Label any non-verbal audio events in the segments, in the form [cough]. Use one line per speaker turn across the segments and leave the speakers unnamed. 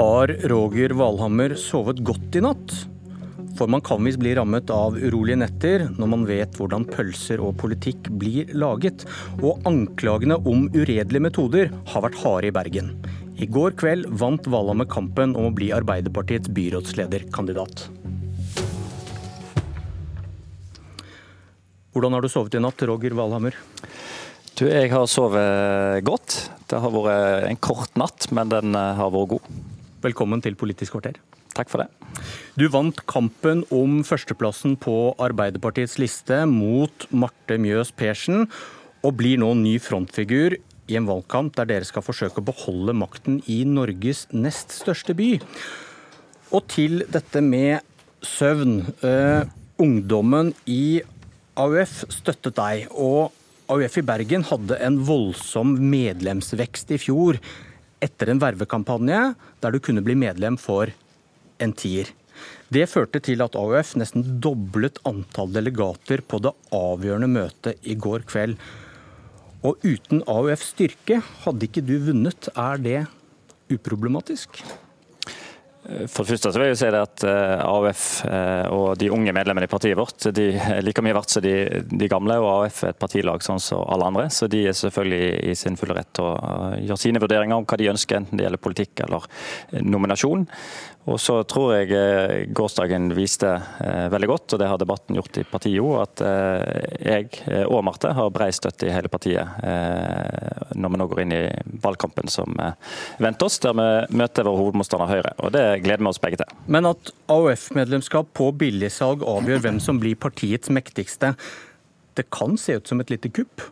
Har Roger Valhammer sovet godt i natt? For man kan visst bli rammet av urolige netter når man vet hvordan pølser og politikk blir laget. Og anklagene om uredelige metoder har vært harde i Bergen. I går kveld vant Valhammer kampen om å bli Arbeiderpartiets byrådslederkandidat. Hvordan har du sovet i natt, Roger Valhammer?
Du, jeg har sovet godt. Det har vært en kort natt, men den eh, har vært god.
Velkommen til Politisk kvarter.
Takk for det.
Du vant kampen om førsteplassen på Arbeiderpartiets liste mot Marte Mjøs Persen, og blir nå ny frontfigur i en valgkamp der dere skal forsøke å beholde makten i Norges nest største by. Og til dette med søvn. Uh, ungdommen i AUF støttet deg, og AUF i Bergen hadde en voldsom medlemsvekst i fjor etter en vervekampanje der du kunne bli medlem for en tier. Det førte til at AUF nesten doblet antall delegater på det avgjørende møtet i går kveld. Og uten AUFs styrke hadde ikke du vunnet. Er det uproblematisk?
For det første så vil jeg si det at eh, AUF eh, og de unge medlemmene i partiet vårt de er like mye verdt som de, de, gamle. og AUF er et partilag sånn som alle andre, så de er selvfølgelig i sin fulle rett til å gjøre sine vurderinger om hva de ønsker, enten det gjelder politikk eller nominasjon. Og så tror jeg eh, gårsdagen viste eh, veldig godt, og det har debatten gjort i partiet òg, at eh, jeg og Marte har brei støtte i hele partiet når vi nå går inn i valgkampen som venter oss, der vi møter vår hovedmotstander Høyre. Og det gleder vi oss begge til.
Men at AUF-medlemskap på billigsalg avgjør hvem som blir partiets mektigste, det kan se ut som et lite kupp?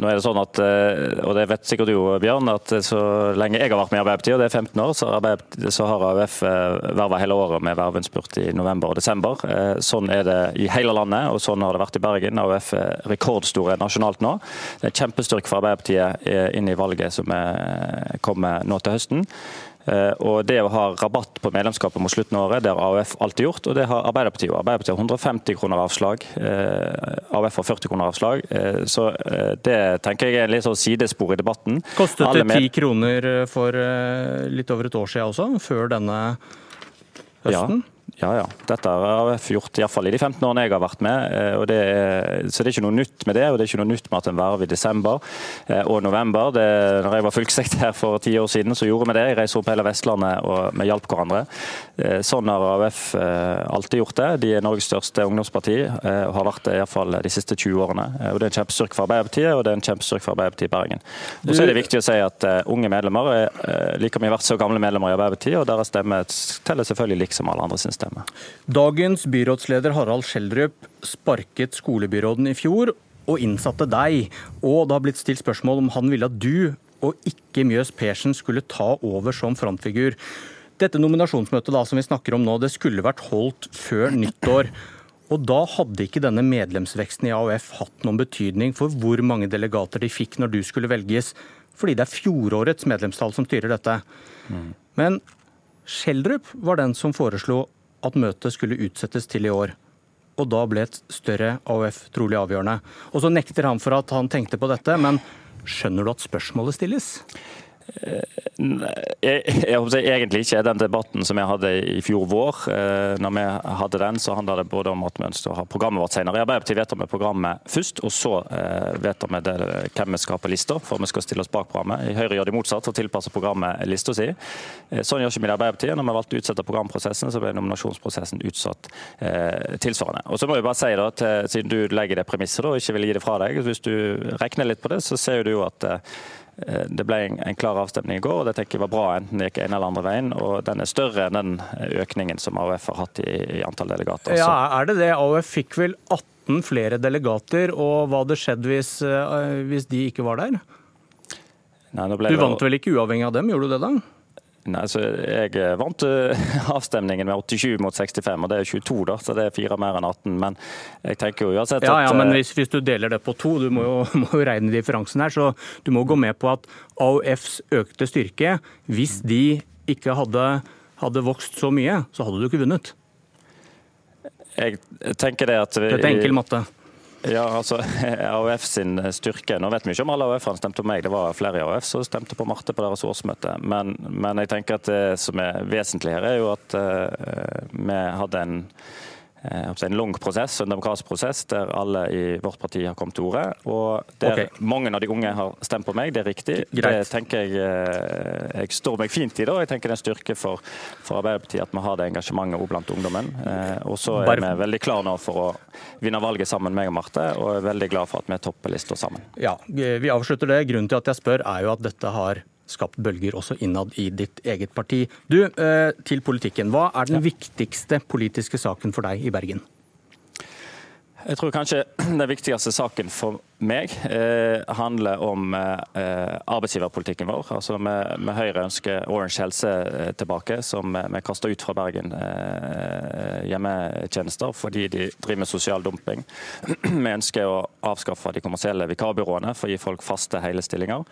Nå er det sånn at, eh, og det vet sikkert du Bjørn, at så lenge jeg har vært med i Arbeiderpartiet, og det er 15 år, så har, så har AUF eh, verva hele året med verveinnspurt i november og desember. Eh, sånn er det i hele landet, og sånn har det vært i Bergen. AUF er rekordstore nasjonalt nå. Det er kjempestyrke for Arbeiderpartiet inn i valget som kommer nå til høsten. Eh, og Det å ha rabatt på medlemskapet mot slutten av året, det har AUF alltid gjort, og det har Arbeiderpartiet. Arbeiderpartiet har 150 kroner avslag, eh, AUF har 40 kroner avslag. Eh, så Det tenker jeg er litt sånn sidespor i debatten.
Kostet det 10 kroner for litt over et år siden også, før denne høsten?
Ja. Ja, ja. Dette har jeg gjort iallfall i de 15 årene jeg har vært med. og det er, så det er ikke noe nytt med det. Og det er ikke noe nytt med at en verv i desember eh, og november. Det, når jeg var fylkessekretær for ti år siden, så gjorde vi det. Jeg reiste opp hele Vestlandet og vi hjalp hverandre. Eh, sånn har AUF alltid gjort det. De er Norges største ungdomsparti og har vært det iallfall de siste 20 årene. Og Det er en kjempestyrke for Arbeiderpartiet, og det er en kjempestyrke for Arbeiderpartiet i Bergen. Og så er det viktig å si at unge medlemmer er like mye verdt som gamle medlemmer i Arbeiderpartiet, og deres stemme teller selvfølgelig liksom alle andre sin stemme systemet.
Dagens byrådsleder Harald Schjelderup sparket skolebyråden i fjor og innsatte deg. Og det har blitt stilt spørsmål om han ville at du og ikke Mjøs Persen skulle ta over som frontfigur. Dette nominasjonsmøtet da, som vi snakker om nå, det skulle vært holdt før nyttår. Og da hadde ikke denne medlemsveksten i AUF hatt noen betydning for hvor mange delegater de fikk når du skulle velges, fordi det er fjorårets medlemstall som styrer dette. Mm. Men Schjelderup var den som foreslo at møtet skulle utsettes til i år. Og da ble et større AUF trolig avgjørende. Og så nekter han for at han tenkte på dette, men skjønner du at spørsmålet stilles?
Jeg, jeg, egentlig ikke. Den debatten som jeg hadde i fjor vår, eh, når vi hadde den, så handla det både om at vi ønsket å ha programmet vårt senere. I Arbeiderpartiet vedtar vi programmet først, og så eh, vedtar vi det, hvem vi skal på lista, for vi skal stille oss bak programmet. I Høyre gjør de motsatt og tilpasser programmet lista si. Eh, sånn gjør ikke vi i Arbeiderpartiet. Når vi valgte å utsette programprosessen, så ble nominasjonsprosessen utsatt tilsvarende. Og så må jeg bare si da, til, Siden du legger det premisset og ikke vil gi det fra deg, hvis du regner litt på det, så ser du jo at Eh, det ble en, en, klar avstemning i går, og det tenker jeg var bra enten det gikk en eller andre veien. og Den er større enn den økningen som AUF har hatt i, i antall delegater.
Ja, Er det det? AUF fikk vel 18 flere delegater, og hva hadde skjedd hvis, eh, hvis de ikke var der? Nei, du vant vel ikke uavhengig av dem, gjorde du det da?
Nei, så Jeg vant eh, [laughs] avstemningen med 87 mot 65, og det er 22, da, så det er fire mer enn 18. Men jeg tenker jo uansett
at Ja, ja, men eh, hvis, hvis, du deler det på to, du må jo, [laughs] må jo regne differansen her, så du må gå med på at AUFs økte styrke, hvis de ikke hadde, hadde vokst så mye, så hadde du ikke vunnet.
Jeg tenker det at
vi, Dette er enkel matte.
Ja, altså [laughs] AUF sin styrke Nå vet vi ikke om alle AUF-erne stemte på meg, det var flere i AUF som stemte på Marte på deres årsmøte. Men, men jeg tenker at det som er vesentlig her, er jo at uh, vi hadde en Eh, en lang prosess, en demokratisk prosess der alle i vårt parti har kommet til orde. Og der okay. mange av de unge har stemt på meg, det er riktig. Greit. Det tenker jeg eh, jeg står meg fint i. da. Jeg tenker det er en styrke for, for Arbeiderpartiet at vi har det engasjementet også blant ungdommen. Eh, og så er vi veldig klare nå for å vinne valget sammen, meg og Marte, og er veldig glad for at vi topper lista sammen.
Ja, Vi avslutter det. Grunnen til at jeg spør, er jo at dette har skapt bølger også innad i ditt eget parti. Du, eh, til politikken. Hva er den viktigste politiske saken for deg i Bergen?
Jeg tror kanskje [clears throat] den viktigste saken for meg eh, handler om eh, arbeidsgiverpolitikken vår. Altså med, Høyre ønsker Orange Helse eh, tilbake, som vi kasta ut fra Bergen eh, hjemmetjenester fordi de driver med sosial dumping. [clears throat] Vi ønsker å avskaffe de kommersielle vikarbyråene for å gi folk faste hele stillinger.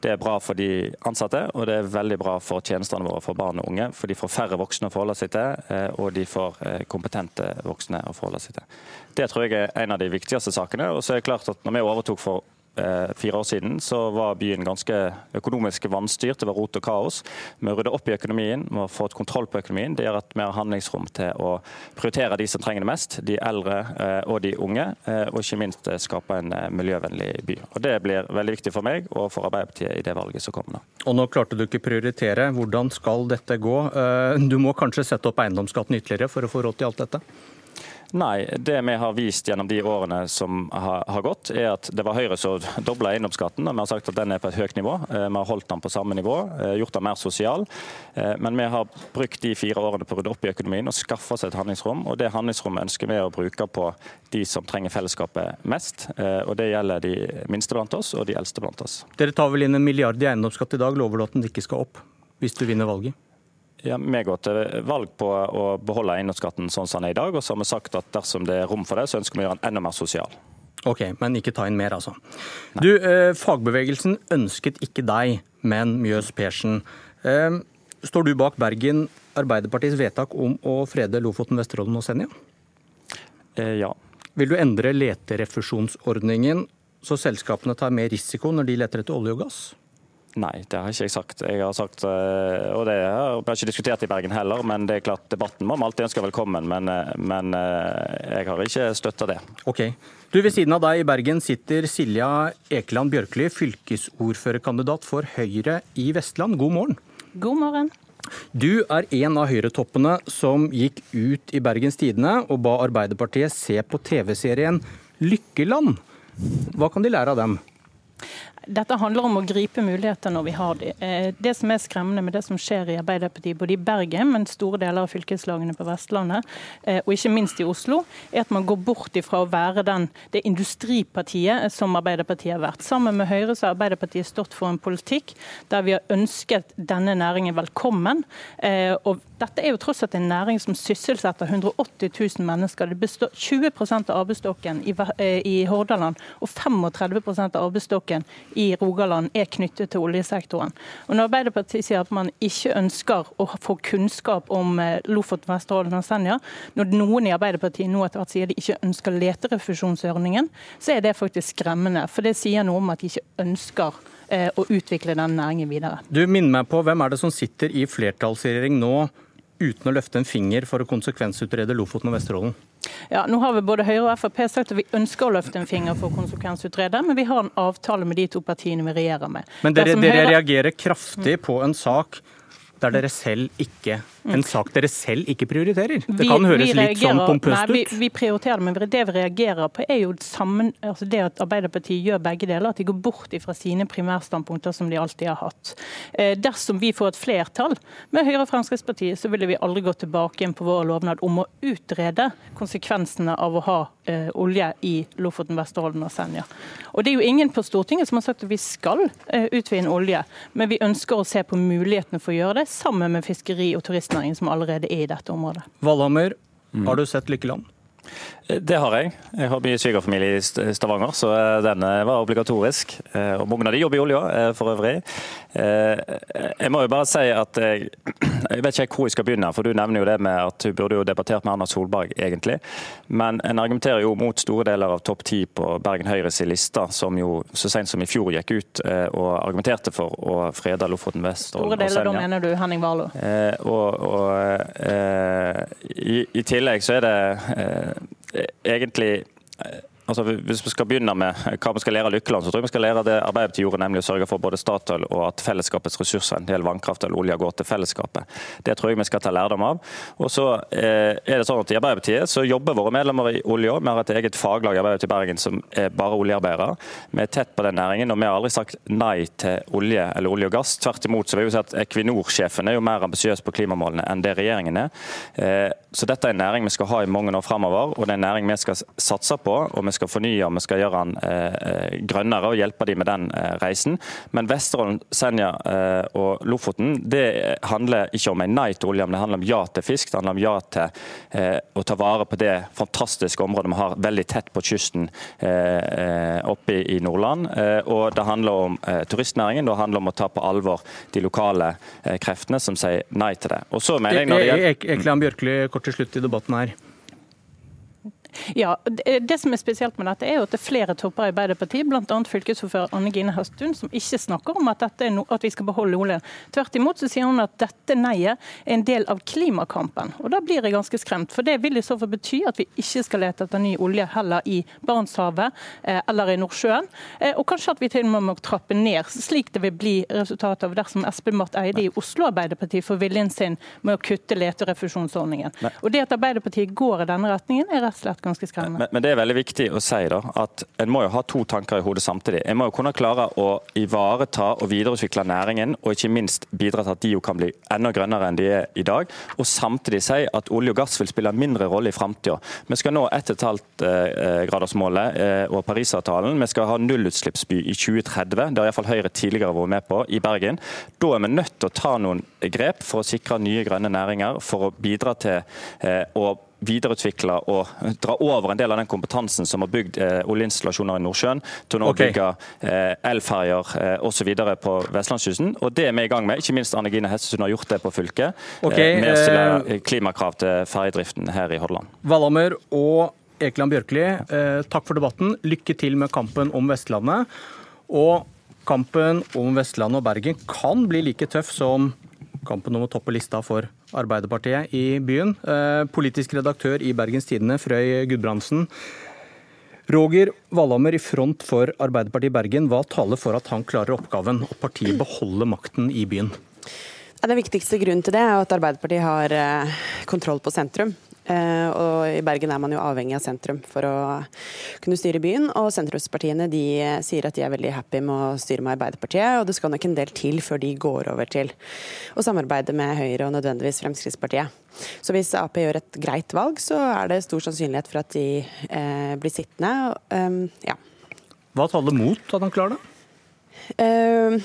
Det er bra for de ansatte, og det er veldig bra for tjenestene våre for barn og unge. For de får færre voksne å forholde seg til, eh, og de får eh, kompetente voksne å forholde seg til. Det tror jeg er en av de viktigste sakene. Og så er det klart at når vi overtok for eh, fire år siden, så var byen ganske økonomisk vanstyrt. Det var rot og kaos. Vi rydde opp i økonomien, vi har fått kontroll på økonomien. Det gjør at vi har handlingsrom til å prioritere de som trenger det mest, de eldre eh, og de unge. Eh, og ikke minst skape en miljøvennlig by. Og Det blir veldig viktig for meg og for Arbeiderpartiet i det valget som kommer nå.
Og nå klarte du ikke prioritere. Hvordan skal dette gå? Du må kanskje sette opp eiendomsskatten ytterligere for å få råd til alt dette?
Nei, det vi har vist gjennom de årene som har, har gått, er at det var Høyre som dobla eiendomsskatten. og Vi har sagt at den er på et høyt nivå. Eh, vi har holdt den på samme nivå, eh, gjort den mer sosial. Eh, men vi har brukt de fire årene på å rydde opp i økonomien og skaffe oss et handlingsrom. og Det handlingsrommet ønsker vi å bruke på de som trenger fellesskapet mest. og Det gjelder de minste blant oss og de eldste blant oss.
Dere tar vel inn en milliard i eiendomsskatt i dag. Lover du at den ikke skal opp hvis du vinner valget?
Ja, Vi går til valg på å beholde eiendomsskatten sånn som den er i dag. Og så har vi sagt at dersom det er rom for det, så ønsker vi å gjøre den enda mer sosial.
Ok, Men ikke ta inn mer, altså. Du, eh, Fagbevegelsen ønsket ikke deg, men Mjøs Persen. Eh, står du bak Bergen Arbeiderpartiets vedtak om å frede Lofoten, Vesterålen og Senja?
Eh, ja.
Vil du endre leterefusjonsordningen så selskapene tar mer risiko når de leter etter olje og gass?
Nei, det har ikke jeg sagt. Jeg har sagt, eh, og det har vi ikke diskutert i Bergen heller, men det er klart debatten må vi alltid ønske velkommen. Men, eh, men eh, jeg har ikke støtta det.
Ok. Du, Ved siden av deg i Bergen sitter Silja Ekeland Bjørkli, fylkesordførerkandidat for Høyre i Vestland. God morgen.
God morgen.
Du er en av Høyre-toppene som gikk ut i Bergens Tidende og ba Arbeiderpartiet se på TV-serien Lykkeland. Hva kan de lære av dem?
Dette handler om å gripe muligheter når vi har de. Eh, det som er skremmende med det som skjer i Arbeiderpartiet, både i Bergen, men store deler av fylkeslagene på Vestlandet, eh, og ikke minst i Oslo, er at man går bort ifra å være den, det industripartiet som Arbeiderpartiet har vært. Sammen med Høyre så har Arbeiderpartiet stått for en politikk der vi har ønsket denne næringen velkommen. Eh, og dette er jo tross alt en næring som sysselsetter 180 000 mennesker. Det består 20% av arbeidsstokken i, i Hordaland og 35% av arbeidsstokken i Rogaland er knyttet til oljesektoren. Og Når Arbeiderpartiet sier at man ikke ønsker å få kunnskap om eh, Lofoten, Vesterålen og Senja, når noen i Arbeiderpartiet nå etter hvert sier de ikke ønsker leterefusjonsordningen, så er det faktisk skremmende. For det sier noe om at de ikke ønsker eh, å utvikle den næringen videre.
Du minner meg på, Hvem er det som sitter i flertallsregjering nå uten å løfte en finger for å konsekvensutrede Lofoten og Vesterålen?
Ja, nå har vi både Høyre og Frp sagt at vi ønsker å løfte en finger for å konsekvensutrede, men vi har en avtale med de to partiene vi regjerer med.
Men dere, dere Høyre... reagerer kraftig på en sak der dere selv ikke en sak dere selv ikke prioriterer? Det kan høres litt sånn pompøst ut?
Vi, vi, prioriterer det, men det vi reagerer på er jo sammen, altså det at Arbeiderpartiet gjør begge deler. At de går bort fra sine primærstandpunkter som de alltid har hatt. Eh, dersom vi får et flertall med Høyre og Fremskrittspartiet, så ville vi aldri gå tilbake igjen på vår lovnad om å utrede konsekvensene av å ha eh, olje i Lofoten, Vesterålen og Senja. Og Det er jo ingen på Stortinget som har sagt at vi skal eh, utvinne olje, men vi ønsker å se på mulighetene for å gjøre det, sammen med fiskeri og turistnæring som allerede er i dette området.
Valhammer, mm. har du sett Lykkeland?
Det har jeg. Jeg har mye svigerfamilie i Stavanger, så denne var obligatorisk. Og mange av de jobber i olja for øvrig. Jeg må jo bare si at jeg, jeg vet ikke hvor jeg skal begynne. for Du nevner jo det med at hun burde jo debattert med Erna Solberg, egentlig. Men en argumenterer jo mot store deler av topp ti på Bergen Høyres liste, som jo så sent som i fjor gikk ut og argumenterte for å frede Lofoten, Vesterålen
og Senja. Store deler, da mener du Henning Warloe?
Eh, og, og eh, i, i, tillegg så er det eh, egentlig Altså, hvis vi skal begynne med hva vi skal lære av Lykkeland, så tror jeg vi skal lære det Arbeiderpartiet gjorde, nemlig å sørge for både Statoil og at fellesskapets ressurser, en del vannkraft eller olje, går til fellesskapet. Det tror jeg vi skal ta lærdom av. Og så eh, er det sånn at I Arbeiderpartiet så jobber våre medlemmer i olje. Vi har et eget faglag i Arbeiderpartiet Bergen som er bare oljearbeidere. Vi er tett på den næringen, og vi har aldri sagt nei til olje eller olje og gass. Tvert imot så vil vi si at Equinor-sjefen er jo mer ambisiøs på klimamålene enn det regjeringen er. Eh, så dette er en næring vi skal ha i mange år framover, og det er en næring vi skal satse på. og vi skal fornye vi skal gjøre den eh, grønnere og hjelpe dem med den eh, reisen. Men Vesterålen, Senja eh, og Lofoten det handler ikke om en nei til olje, men det handler om ja til fisk. Det handler om ja til å ta vare på det fantastiske området vi har veldig tett på kysten oppe i Nordland. Og det handler om turistnæringen, det handler om å ta på alvor de lokale kreftene som sier nei til det. Og så mener jeg når det
gjelder... Ekland Bjørkli, kort til slutt i debatten her.
Ja, Det som er spesielt med dette, er jo at det er flere topper i Arbeiderpartiet, bl.a. fylkesordfører Anne Gine Høstun, som ikke snakker om at, no, at, vi skal beholde oljen. Tvert imot så sier hun at dette neiet er en del av klimakampen. Og Da blir jeg ganske skremt, for det vil i så fall bety at vi ikke skal lete etter ny olje heller i Barentshavet eh, eller i Nordsjøen. Eh, og kanskje at vi til og med må trappe ned, slik det vil bli resultatet av dersom Espen Barth Eide i Oslo Arbeiderparti får viljen sin med å kutte leterefusjonsordningen. Og Det at Arbeiderpartiet går i denne retningen, er rett og slett ganske skremmende.
Men, men, det er veldig viktig å si da, at en må jo ha to tanker i hodet samtidig. En må jo kunne klare å ivareta og videreutvikle næringen, og ikke minst bidra til at de jo kan bli enda grønnere enn de er i dag. Og samtidig si at olje og gass vil spille en mindre rolle i framtida. Vi skal nå 1,5-gradersmålet eh, og Parisavtalen. Vi skal ha nullutslippsby i 2030. Det har iallfall Høyre tidligere vært med på i Bergen. Da er vi nødt til å ta noen grep for å sikre nye grønne næringer, for å bidra til eh, å videreutvikle og dra over en del av den kompetansen som har bygd eh, oljeinstallasjoner i Nordsjøen, til å nå okay. bygge eh, elferjer eh, osv. på Vestlandskysten. Og Det er vi i gang med. Ikke minst Anne Gine Hestesund har gjort det på fylket. Eh, okay, med å stille eh, klimakrav til ferjedriften her i Hordaland.
Valhammer og Ekeland Bjørkli, eh, takk for debatten. Lykke til med kampen om Vestlandet. Og kampen om Vestlandet og Bergen kan bli like tøff som kampen om å toppe lista for Arbeiderpartiet i byen. Eh, politisk redaktør i Bergens Tidende, Frøy Gudbrandsen. Roger Valhammer i front for Arbeiderpartiet i Bergen. Hva taler for at han klarer oppgaven og partiet beholder makten i byen?
Den viktigste grunnen til det er at Arbeiderpartiet har eh, kontroll på sentrum. Eh, og I Bergen er man jo avhengig av sentrum for å kunne styre byen. Og sentrumspartiene de sier at de er veldig happy med å styre med Arbeiderpartiet. Og det skal nok en del til før de går over til å samarbeide med Høyre og nødvendigvis Fremskrittspartiet. Så hvis Ap gjør et greit valg, så er det stor sannsynlighet for at de eh, blir sittende. Um, ja.
Hva taler mot at han klarer det?
Uh,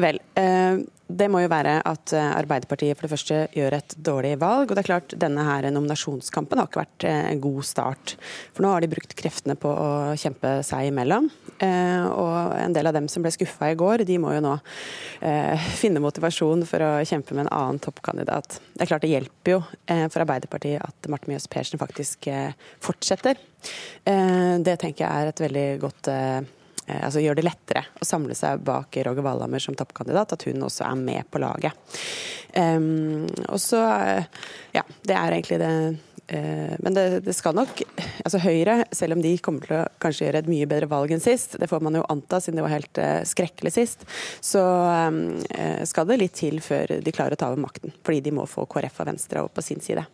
vel, uh, det må jo være at eh, Arbeiderpartiet for det første gjør et dårlig valg. og det er klart Denne her nominasjonskampen har ikke vært en god start. For nå har de brukt kreftene på å kjempe seg imellom. Uh, og en del av dem som ble skuffa i går, de må jo nå finne motivasjon for å kjempe med en annen toppkandidat. Det er klart det hjelper jo for Arbeiderpartiet at Marte Mjøs Persen faktisk fortsetter. Det tenker jeg er et veldig godt altså gjør det lettere å samle seg bak Roger Wallhammer som toppkandidat, at hun også er med på laget. Um, og så Ja, det er egentlig det uh, Men det, det, skal nok altså Høyre, selv om de kommer til å kanskje gjøre et mye bedre valg enn sist, det får man jo anta siden det var helt uh, skrekkelig sist, så um, skal det litt til før de klarer å ta over makten. Fordi de må få KrF og Venstre opp på sin side.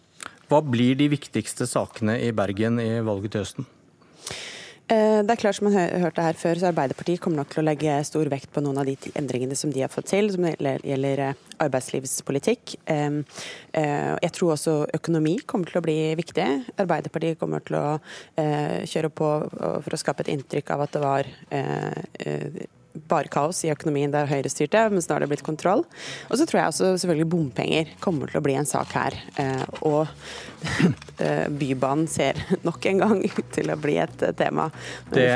Hva blir de viktigste sakene i Bergen i valget til høsten?
Eh, det er klart som man hørte her før, så Arbeiderpartiet kommer nok til å legge stor vekt på noen av de endringene som de har fått til, som gjelder eh, arbeidslivspolitikk. Eh, jeg tror også økonomi kommer til å bli viktig. Arbeiderpartiet kommer til å kjøre på for å skape et inntrykk av at det var bare kaos i økonomien der Høyre styrte, mens nå har det blitt kontroll. Og så tror jeg også selvfølgelig bompenger kommer til å bli en sak her. Og [laughs] Bybanen ser [laughs] nok en gang ut til å bli et tema.
Det,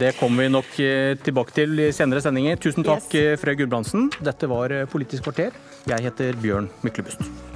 det kommer vi nok tilbake til i senere sendinger. Tusen takk, yes. Frøy Gudbrandsen. Dette var Politisk kvarter. Jeg heter Bjørn Myklebust.